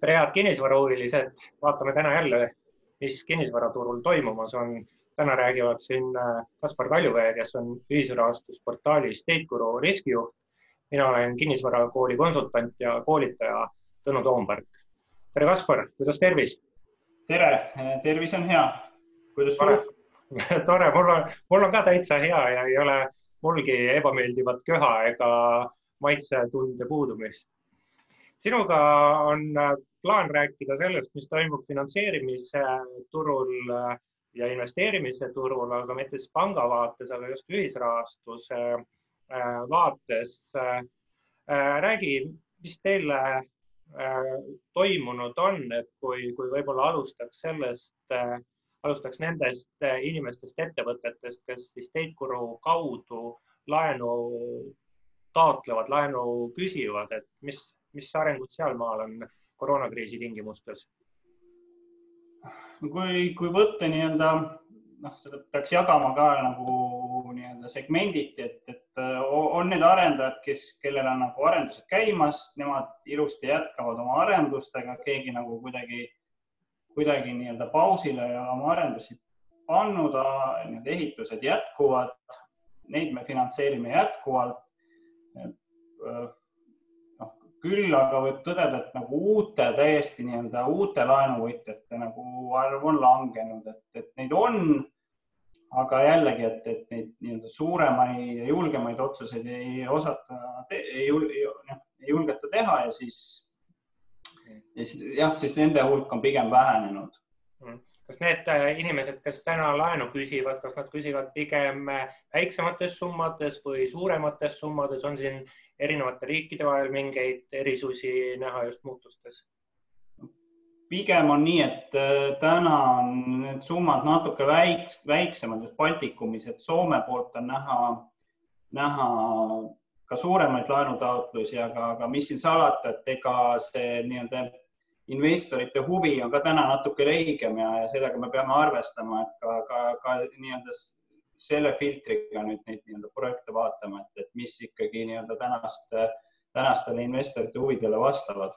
tere, head kinnisvarahuvilised, vaatame täna jälle, mis kinnisvaraturul toimumas on. täna räägivad siin äh, Kaspar Kaljuvee, kes on ühisrahastusportaali Stateguru riskijuht. mina olen kinnisvarakooli konsultant ja koolitaja Tõnu Toomberg. tere, Kaspar, kuidas tervis? tere, tervis on hea. kuidas sul? tore, mul on, mul on ka täitsa hea ja ei ole mulgi ebameeldivat köha ega maitsetunde puudumist sinuga on äh, plaan rääkida sellest, mis toimub finantseerimisturul äh, ja investeerimise turul, aga mitte siis panga vaates, aga just ühisrahastuse äh, vaates. räägi, mis teil toimunud on, et kui, kui võib-olla alustaks sellest, alustaks nendest inimestest, ettevõtetest, kes siis Teikuru kaudu laenu taotlevad, laenu küsivad, et mis, mis arengud sealmaal on koroonakriisi tingimustes? kui, kui võtta nii-öelda noh, seda peaks jagama ka nagu nii-öelda segmenditi, et, et on need arendajad, kes, kellel on nagu arendused käimas, nemad ilusti jätkavad oma arendustega, keegi nagu kuidagi, kuidagi nii-öelda pausile oma arendusi pannud, need ehitused jätkuvad, neid me finantseerime jätkuvalt küll aga võib tõdeda, et nagu uute täiesti nii-öelda uute laenuvõtjate nagu arv on langenud, et, et neid on. aga jällegi, et, et neid nii-öelda suuremaid ja julgemaid otsuseid ei osata, ei, ei, ei julgeta teha ja siis, ja siis jah, siis nende hulk on pigem vähenenud mm. Kas need äh, inimesed, kes täna laenu küsivad, kas nad küsivad pigem äh, väiksemates summades või suuremates summades, on siin erinevate riikide vahel mingeid erisusi näha just muutustes? pigem on nii, et äh, täna on need summad natuke väiks, väiksemad just Baltikumis, et Soome poolt on näha, näha ka suuremaid laenutaotlusi, aga, aga mis siin salata, et ega see nii-öelda investorite huvi on ka täna natuke leigem ja, ja sellega me peame arvestama, et ka, ka, ka nii-öelda selle filtriga nüüd neid nii-öelda projekte vaatama, et, et mis ikkagi nii-öelda tänast, tänastele investorite huvidele vastavad.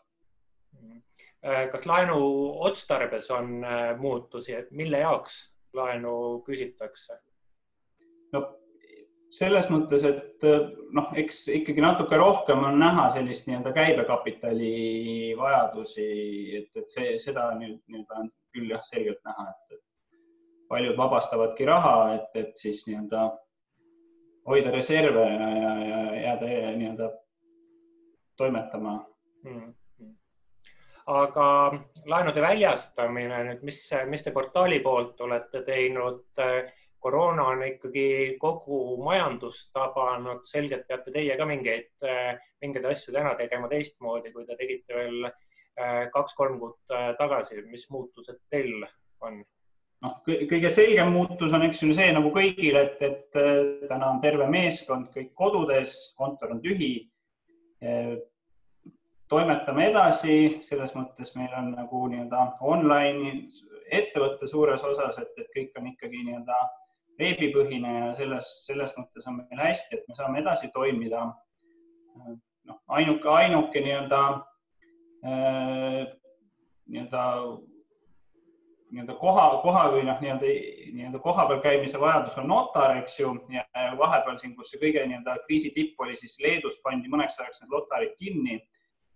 Kas laenu otstarbes on äh, muutusi, et mille jaoks laenu küsitakse? no selles mõttes, et noh, eks ikkagi natuke rohkem on näha sellist nii-öelda käibekapitali vajadusi, et, et see, seda nüüd nii-öelda on küll jah, selgelt näha, et, paljud vabastavadki raha, et, et siis nii-öelda hoida reserve ja, ja, ja jääda nii-öelda toimetama hmm aga laenude väljastamine nüüd, mis, mis te portaali poolt olete teinud? Koroona on ikkagi kogu majandust tabanud, selgelt peate teie ka mingeid, mingeid asju täna tegema teistmoodi, kui te tegite veel kaks-kolm kuud tagasi. mis muutused teil on? noh, kõige selgem muutus on, eks ju, see nagu kõigil, et, et äh, täna on terve meeskond kõik kodudes, kontor on tühi. Äh, toimetame edasi, selles mõttes meil on nagu nii-öelda online ettevõte suures osas, et, et kõik on ikkagi nii-öelda veebipõhine ja selles, selles mõttes on meil hästi, et me saame edasi toimida. Äh, noh, ainuke, ainuke nii-öelda nii-öelda nii-öelda koha, koha või noh, nii-öelda nii-öelda kohapeal käimise vajadus on notar, eks ju, ja vahepeal siin, kus see kõige nii-öelda kriisi tipp oli, siis Leedus pandi mõneks ajaks need notarid kinni.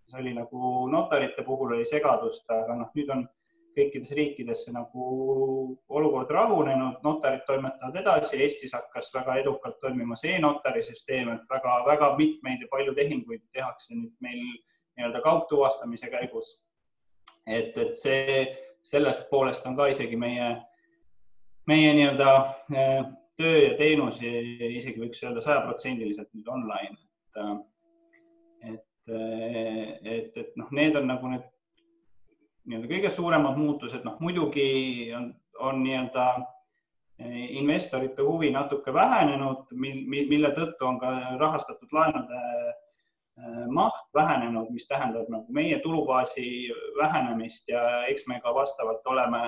see oli nagu notarite puhul oli segadust, aga noh, nüüd on kõikides riikides see nagu olukord rahunenud, notarid toimetavad edasi, Eestis hakkas väga edukalt toimima see e-notari süsteem, et väga-väga mitmeid ja palju tehinguid tehakse nüüd meil nii-öelda kaugtuvastamise käigus. et, et see sellest poolest on ka isegi meie, meie nii-öelda äh, töö ja teenus isegi võiks öelda sajaprotsendiliselt nüüd online, et, äh, et, äh, et, et noh, need on nagu need nii-öelda kõige suuremad muutused, noh muidugi on, on nii-öelda investorite huvi natuke vähenenud, mille tõttu on ka rahastatud laenude Äh, maht vähenenud, mis tähendab nagu meie tulubaasi vähenemist ja eks me ka vastavalt oleme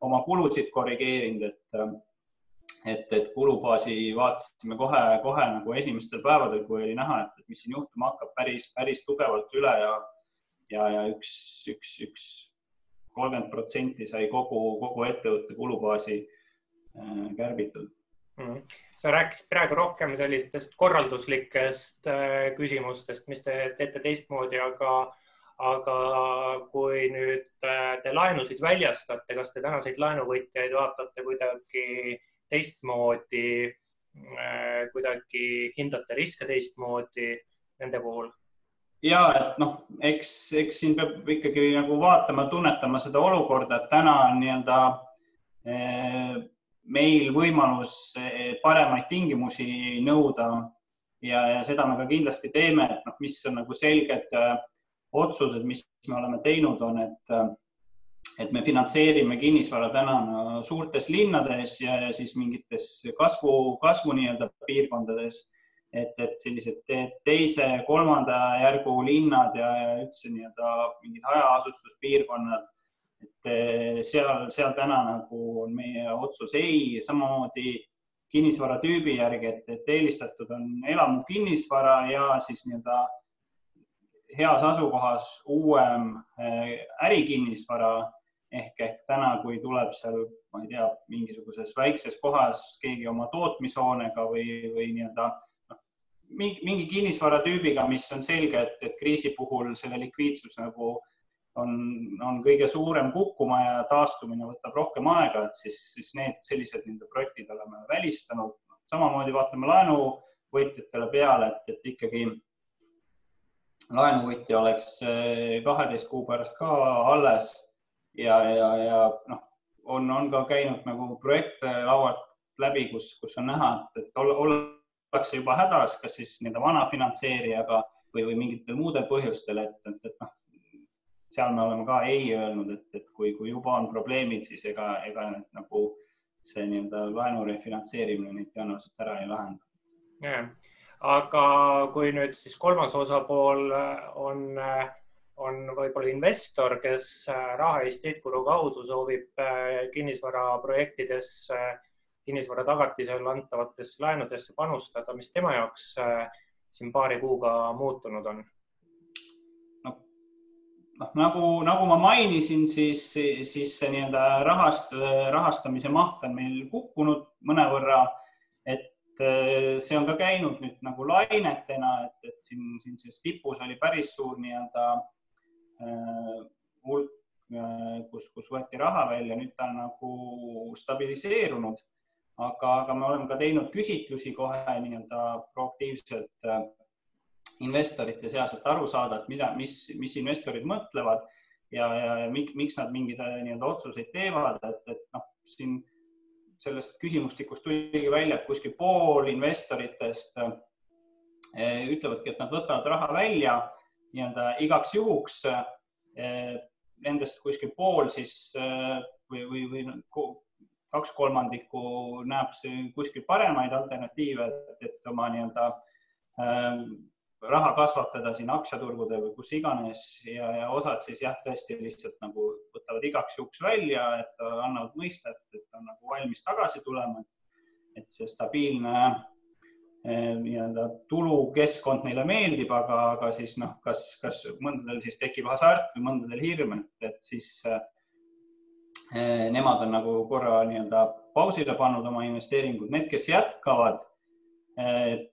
oma kulusid korrigeerinud, et äh, et, et kulubaasi vaatasime kohe-kohe nagu esimestel päevadel, kui oli näha, et mis siin juhtuma hakkab, päris, päris tugevalt üle ja ja, ja üks, üks, üks kolmkümmend protsenti sai kogu, kogu ettevõtte kulubaasi äh, kärbitud mm.. sa rääkisid praegu rohkem sellistest korralduslikest äh, küsimustest, mis te teete teistmoodi, aga, aga kui nüüd äh, te laenusid väljastate, kas te tänaseid laenuvõtjaid vaatate kuidagi teistmoodi, kuidagi hindate riske teistmoodi nende puhul? Ja et noh, eks, eks siin peab ikkagi nagu vaatama, tunnetama seda olukorda, et täna on nii-öelda eh, meil võimalus eh, paremaid tingimusi nõuda. Ja, ja seda me ka kindlasti teeme, et noh, mis on nagu selged eh, otsused, mis me oleme teinud, on, et et me finantseerime kinnisvara täna no, suurtes linnades ja, ja siis mingites kasvu, kasvu nii-öelda piirkondades et, et sellised teise, kolmanda järgu linnad ja üldse nii-öelda mingid hajaasustuspiirkonnad, et eh, seal, seal täna nagu on meie otsus ei, samamoodi kinnisvaratüübi järgi, et, et eelistatud on elamukinnisvara ja siis nii-öelda heas asukohas uuem eh, ärikinnisvara. Ehk, ehk täna, kui tuleb seal, ma ei tea, mingisuguses väikses kohas keegi oma tootmishoonega või, või nii-öelda mingi, mingi kinnisvaratüübiga, mis on selge, et, et kriisi puhul selle likviidsus nagu on, on kõige suurem kukkuma ja taastumine võtab rohkem aega, et siis, siis need sellised nii-öelda projektid oleme välistanud. samamoodi vaatame laenuvõtjatele peale, et, et ikkagi laenuvõtja oleks eh, kaheteist kuu pärast ka alles ja, ja, ja noh, on, on ka käinud nagu projekte laualt läbi, kus, kus on näha, et, et olla, ollakse juba hädas, kas siis nii-öelda vana finantseerijaga või, või mingitel muudel põhjustel, et, et, et noh, seal me oleme ka ei öelnud, et, et kui, kui juba on probleemid, siis ega, ega need, nagu see nii-öelda laenu refinantseerimine neid tõenäoliselt ära ei lahenda. Yeah.. aga kui nüüd siis kolmas osapool on, on võib-olla investor, kes raha Eesti Heitkuru kaudu soovib kinnisvaraprojektidesse kinnisvara tagatisel antavatesse laenudesse panustada, mis tema jaoks äh, siin paari kuuga muutunud on? noh, nagu, nagu ma mainisin, siis, siis see nii-öelda rahast, rahastamise maht on meil kukkunud mõnevõrra, et äh, see on ka käinud nüüd nagu lainetena, et, et siin, siin selles tipus oli päris suur nii-öelda äh, hulk, kus, kus võeti raha välja, nüüd ta on nagu stabiliseerunud aga, aga me oleme ka teinud küsitlusi kohe nii-öelda proaktiivselt äh, investorite seas, et aru saada, et mida, mis, mis investorid mõtlevad ja, ja, ja miks nad mingeid äh, nii-öelda otsuseid teevad, et, et noh, siin sellest küsimustikust tuligi välja, et kuskil pool investoritest äh, ütlevadki, et nad võtavad raha välja nii-öelda igaks juhuks. Nendest kuskil pool siis või, või, või kaks kolmandikku näeb see kuskil paremaid alternatiive, et oma nii-öelda äh, raha kasvatada siin aktsiaturgudel või kus iganes ja, ja osad siis jah, tõesti lihtsalt nagu võtavad igaks juhuks välja, et annavad mõista, et, et on nagu valmis tagasi tulema. et see stabiilne äh, nii-öelda tulukeskkond neile meeldib, aga, aga siis noh, kas, kas mõndadel siis tekib hasart või mõndadel hirm, et, et siis äh, nemad on nagu korra nii-öelda pausile pannud oma investeeringud, need, kes jätkavad, eh,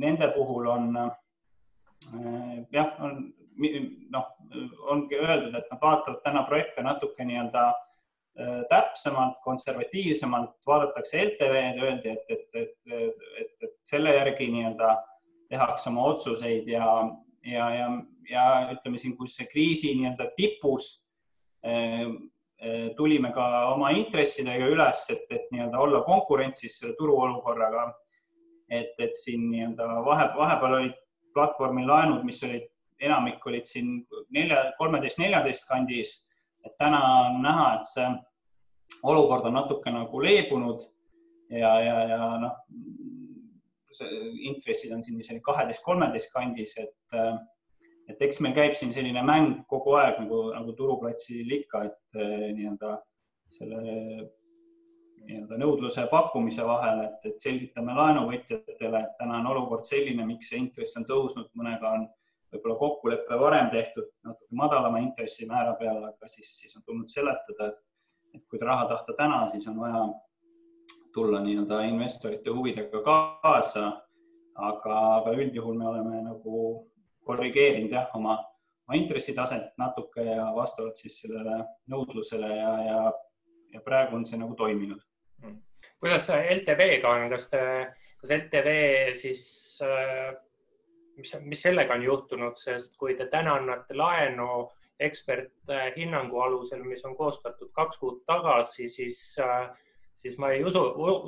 nende puhul on eh, jah, on noh, ongi öeldud, et nad vaatavad täna projekte natuke nii-öelda täpsemalt, konservatiivsemalt, vaadatakse LTV-d, öeldi, et, et, et, et, et selle järgi nii-öelda tehakse oma otsuseid ja, ja, ja, ja ütleme siin, kus see kriisi nii-öelda tipus Eh, tulime ka oma intressidega üles, et, et nii-öelda olla konkurentsis selle turuolukorraga. et, et siin nii-öelda vahe, vahepeal olid platvormil laenud, mis olid, enamik olid siin nelja, kolmeteist, neljateist kandis. et täna on näha, et see olukord on natuke nagu leebunud ja, ja, ja noh, intressid on siin isegi kaheteist, kolmeteist kandis, et et eks meil käib siin selline mäng kogu aeg nagu, nagu turuplatsil ikka, et eh, nii-öelda selle nii-öelda nõudluse ja pakkumise vahel, et, et selgitame laenuvõtjatele, et täna on olukord selline, miks see intress on tõusnud, mõnega on võib-olla kokkulepe varem tehtud natuke madalama intressimäära peal, aga siis, siis on tulnud seletada, et kui raha tahta täna, siis on vaja tulla nii-öelda investorite huvidega kaasa. aga, aga üldjuhul me oleme nagu korrigeerinud jah, oma, oma intressitaset natuke ja vastavalt siis sellele nõudlusele ja, ja, ja praegu on see nagu toiminud. Hmm. kuidas LTV-ga on, kas te, kas LTV siis äh mis, mis sellega on juhtunud, sest kui te täna annate laenu eksperthinnangu alusel, mis on koostatud kaks kuud tagasi, siis, siis ma ei usu,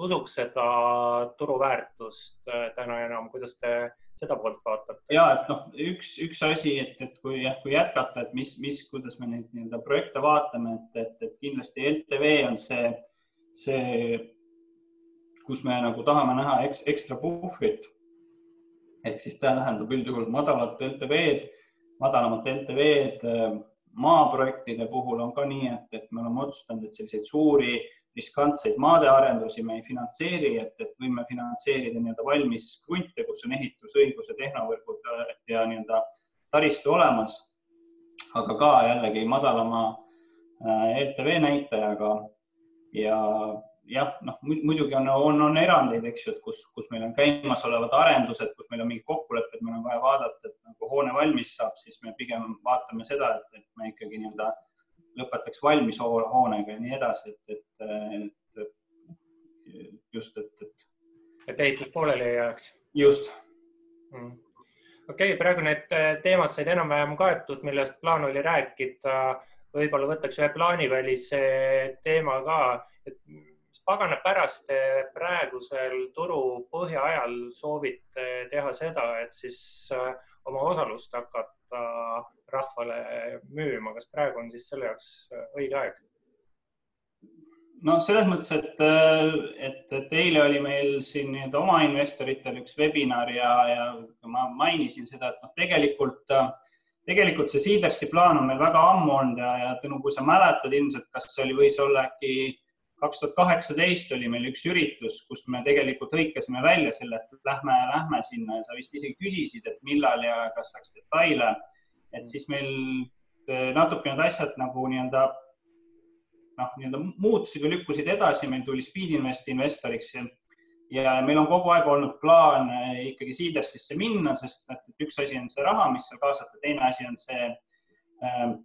usuks seda turuväärtust täna enam. kuidas te seda poolt vaatate? ja et noh, üks, üks asi, et, et kui jah, kui jätkata, et mis, mis, kuidas me neid nii-öelda projekte vaatame, et, et, et kindlasti LTV on see, see, kus me nagu tahame näha eks, ekstra puhvrit ehk siis ta tähendab üldjuhul madalat LTV-d, madalamat LTV-d äh, maaprojektide puhul on ka nii, et, et me oleme otsustanud, et selliseid suuri riskantseid maadearendusi me ei finantseeri, et, et võime finantseerida nii-öelda valmis krunte, kus on ehitusõiguse, tehnovõrgud äh, ja nii-öelda taristu olemas. aga ka jällegi madalama äh, LTV näitajaga ja jah, noh muidugi on, on, on erandeid, eks ju, et kus, kus meil on käimasolevad arendused, kus meil on mingid kokkulepped, meil on vaja vaadata, et nagu hoone valmis saab, siis me pigem vaatame seda, et, et me ikkagi nii-öelda lõpetaks valmis hoonega ja nii edasi, et, et, et just, et, et. et ehitus pooleli ei jääks. just mm.. okei okay,, praegu need teemad said enam-vähem kaetud, millest plaan oli rääkida. võib-olla võtaks ühe plaanivälise teema ka, et pagana pärast praegusel turu põhjaajal soovite teha seda, et siis äh, oma osalust hakata rahvale müüma, kas praegu on siis selle jaoks äh, õige aeg? no selles mõttes, et, äh, et, et eile oli meil siin nii-öelda oma investoritel üks webinar ja, ja ma mainisin seda, et noh, tegelikult, tegelikult see Seedersi plaan on meil väga ammu olnud ja, ja Tõnu, kui sa mäletad ilmselt, kas see oli, võis olla äkki kaks tuhat kaheksateist oli meil üks üritus, kus me tegelikult hõikasime välja selle, et lähme, lähme sinna ja sa vist isegi küsisid, et millal ja kas saaks detaile. et siis meil eh, natuke need asjad nagu nii-öelda noh, nii-öelda muutusid või lükkusid edasi, meil tuli Speedinvesti investoriks ja, meil on kogu aeg olnud plaan eh, ikkagi Seedersisse minna, sest et üks asi on see raha, mis seal kaasata, teine asi on see äh,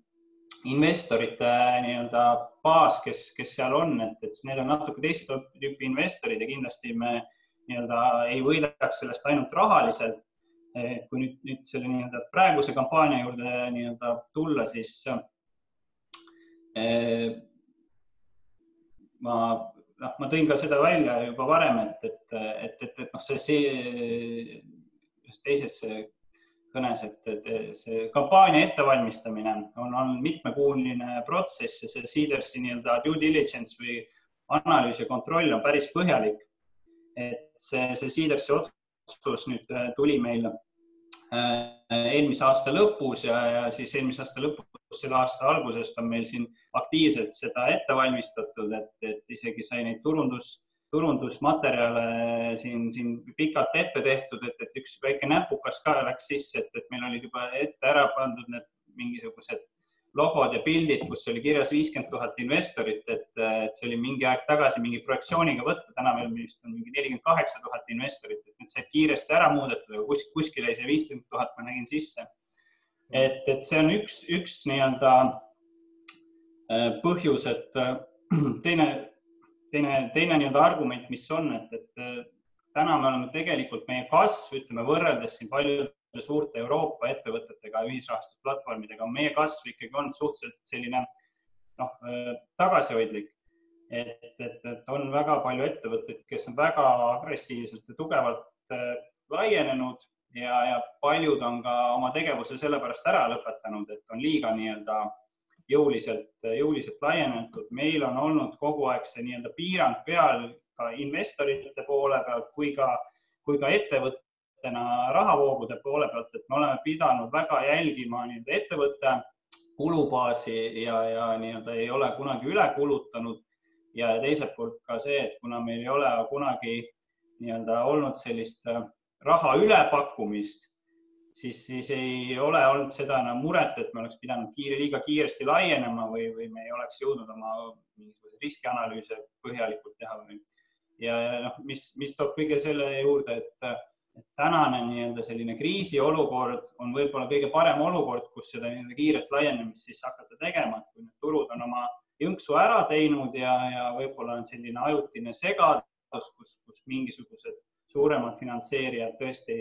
investorite nii-öelda baas, kes, kes seal on, et, et need on natuke teist tüüpi investorid ja kindlasti me nii-öelda ei võidaks sellest ainult rahaliselt. kui nüüd, nüüd selle nii-öelda praeguse kampaania juurde nii-öelda tulla, siis eh, ma, noh, ma tõin ka seda välja juba varem, et, et, et, et, et noh, see, see ühes teises kõnes, et, see kampaania ettevalmistamine on, on mitmekuuline protsess ja see Seedersi nii-öelda due diligence või analüüs ja kontroll on päris põhjalik. et see, see Seedersi otsus nüüd äh, tuli meil äh, eelmise aasta lõpus ja, ja siis eelmise aasta lõpus, selle aasta algusest on meil siin aktiivselt seda ette valmistatud, et, et isegi sai neid turundus turundusmaterjale siin, siin pikalt ette tehtud, et, et üks väike näpukas ka läks sisse, et, et meil olid juba ette ära pandud need mingisugused logod ja pildid, kus oli kirjas viiskümmend tuhat investorit, et, et see oli mingi aeg tagasi mingi projektsiooniga võtta, täna meil vist on mingi nelikümmend kaheksa tuhat investorit, et need said kiiresti ära muudetud, aga kuskil, kuskil jäi see viiskümmend tuhat, ma nägin sisse. et, et see on üks, üks nii-öelda äh, põhjus, et äh, teine teine, teine nii-öelda argument, mis on, et, et täna me oleme tegelikult meie kasv, ütleme võrreldes siin paljude suurte Euroopa ettevõtetega, ühisrahastusplatvormidega, meie kasv ikkagi on suhteliselt selline noh, tagasihoidlik. et, et, et on väga palju ettevõtteid, kes on väga agressiivselt ja tugevalt äh, laienenud ja, ja paljud on ka oma tegevuse sellepärast ära lõpetanud, et on liiga nii-öelda jõuliselt, jõuliselt laienenud. meil on olnud kogu aeg see nii-öelda piirang peal ka investorite poole pealt kui ka, kui ka ettevõttena rahavoogude poole pealt, et me oleme pidanud väga jälgima nii-öelda ettevõtte kulubaasi ja, ja nii-öelda ei ole kunagi üle kulutanud. ja teiselt poolt ka see, et kuna meil ei ole kunagi nii-öelda olnud sellist raha ülepakkumist siis, siis ei ole olnud seda enam muret, et me oleks pidanud kiire, liiga kiiresti laienema või, või me ei oleks jõudnud oma mingisuguseid riskianalüüse põhjalikult teha või. ja noh, mis, mis toob kõige selle juurde, et, et tänane nii-öelda selline kriisiolukord on võib-olla kõige parem olukord, kus seda nii-öelda kiiret laienemist siis hakata tegema, et kui need turud on oma jõnksu ära teinud ja, ja võib-olla on selline ajutine segadus, kus, kus mingisugused suuremad finantseerijad tõesti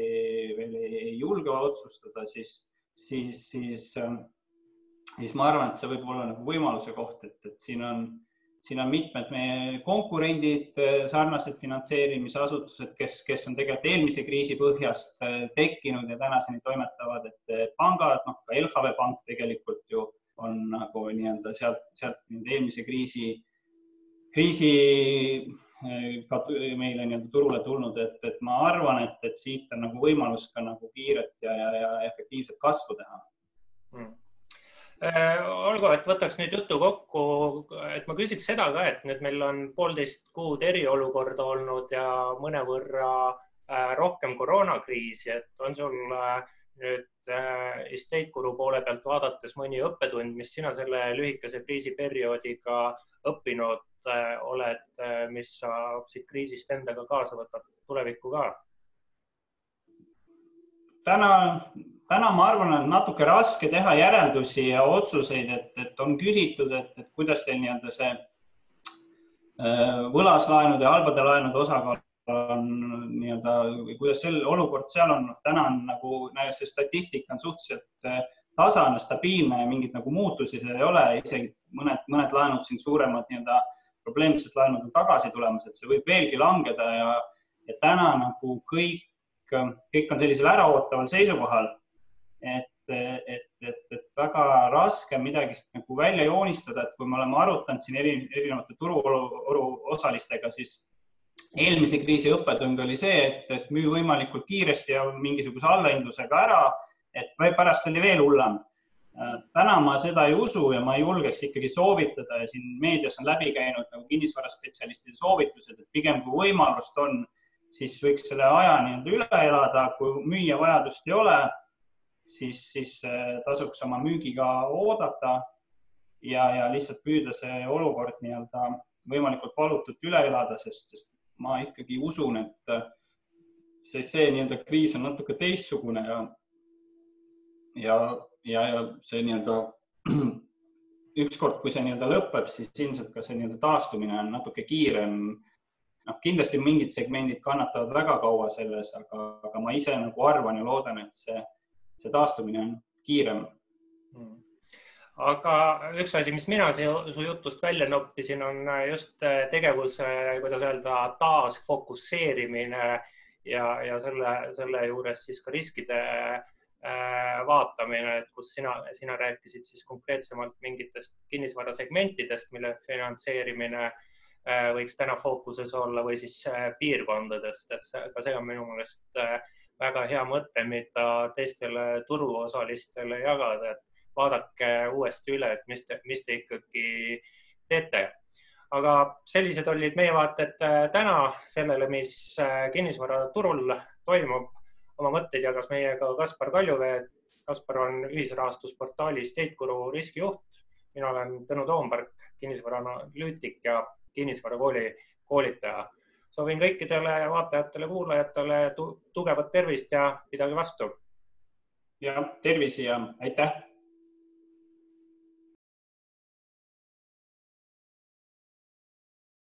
veel ei, julge otsustada, siis, siis, siis, ähm, siis ma arvan, et see võib olla nagu võimaluse koht, et, et siin on, siin on mitmed meie konkurendid, äh, sarnased finantseerimisasutused, kes, kes on tegelikult eelmise kriisi põhjast äh, tekkinud ja tänaseni toimetavad, et pangad, noh ka LHV Pank tegelikult ju on nagu nii-öelda sealt, sealt eelmise kriisi, kriisi ka meile nii-öelda turule tulnud, et, et ma arvan, et, et siit on nagu võimalus ka nagu kiiret ja, ja, ja efektiivset kasvu teha. Hmm.. Äh, olgu, et võtaks nüüd jutu kokku, et ma küsiks seda ka, et nüüd meil on poolteist kuud eriolukorda olnud ja mõnevõrra äh, rohkem koroonakriisi, et on sul äh, nüüd estate guru poole pealt vaadates mõni õppetund, mis sina selle lühikese kriisiperioodiga õppinud Äh, oled, äh, mis sa siit kriisist endaga kaasa võtad tulevikku ka? täna, täna ma arvan, on natuke raske teha järeldusi ja otsuseid, et, et on küsitud, et, et kuidas teil nii-öelda see äh, võlaslaenude ja halbade laenude osakaal on nii-öelda, kuidas see olukord seal on, täna on nagu, see statistika on suhteliselt tasane, stabiilne ja mingeid nagu muutusi seal ei ole, isegi mõned, mõned laenud siin suuremad nii-öelda probleemsed laenud on tagasi tulemas, et see võib veelgi langeda ja, ja täna nagu kõik, kõik on sellisel äraootaval seisukohal, et, et, et, et väga raske midagi nagu välja joonistada, et kui me oleme arutanud siin eri, erinevate turuolu osalistega, siis eelmise kriisi õppetund oli see, et, et müü võimalikult kiiresti ja mingisuguse allahindlusega ära, et pärast oli veel hullem täna ma seda ei usu ja ma julgeks ikkagi soovitada ja siin meedias on läbi käinud nagu kinnisvaraspetsialistide soovitused, et pigem kui võimalust on, siis võiks selle aja nii-öelda üle elada, kui müüa vajadust ei ole, siis, siis äh, tasuks oma müügiga oodata ja, ja lihtsalt püüda see olukord nii-öelda võimalikult valutult üle elada, sest, sest ma ikkagi usun, et äh, see, see nii-öelda kriis on natuke teistsugune ja, ja ja, ja see nii-öelda ükskord, kui see nii-öelda lõpeb, siis ilmselt ka see nii-öelda taastumine on natuke kiirem. noh, kindlasti mingid segmendid kannatavad väga kaua selles, aga, aga ma ise nagu arvan ja loodan, et see, see taastumine on kiirem hmm aga üks asi, mis mina su jutust välja noppisin, on just tegevuse, kuidas öelda, taasfokusseerimine ja, ja selle, selle juures siis ka riskide Äh, vaatamine, et kus sina, sina rääkisid siis konkreetsemalt mingitest kinnisvarasegmentidest, mille finantseerimine äh, võiks täna fookuses olla või siis äh, piirkondadest, et see, ka see on minu meelest väga hea mõte, mida teistele turuosalistele jagada, et vaadake uuesti üle, et mis te, mis te ikkagi teete. aga sellised olid meie vaated täna sellele, mis kinnisvaraturul toimub oma mõtteid jagas meiega Kaspar Kaljuvee. Kaspar on ühisrahastusportaali State Guru riskijuht. mina olen Tõnu Toomberg, kinnisvaraanalüütik ja kinnisvarakooli koolitaja. soovin kõikidele vaatajatele-kuulajatele tugevat tervist ja pidage vastu. ja tervisi ja aitäh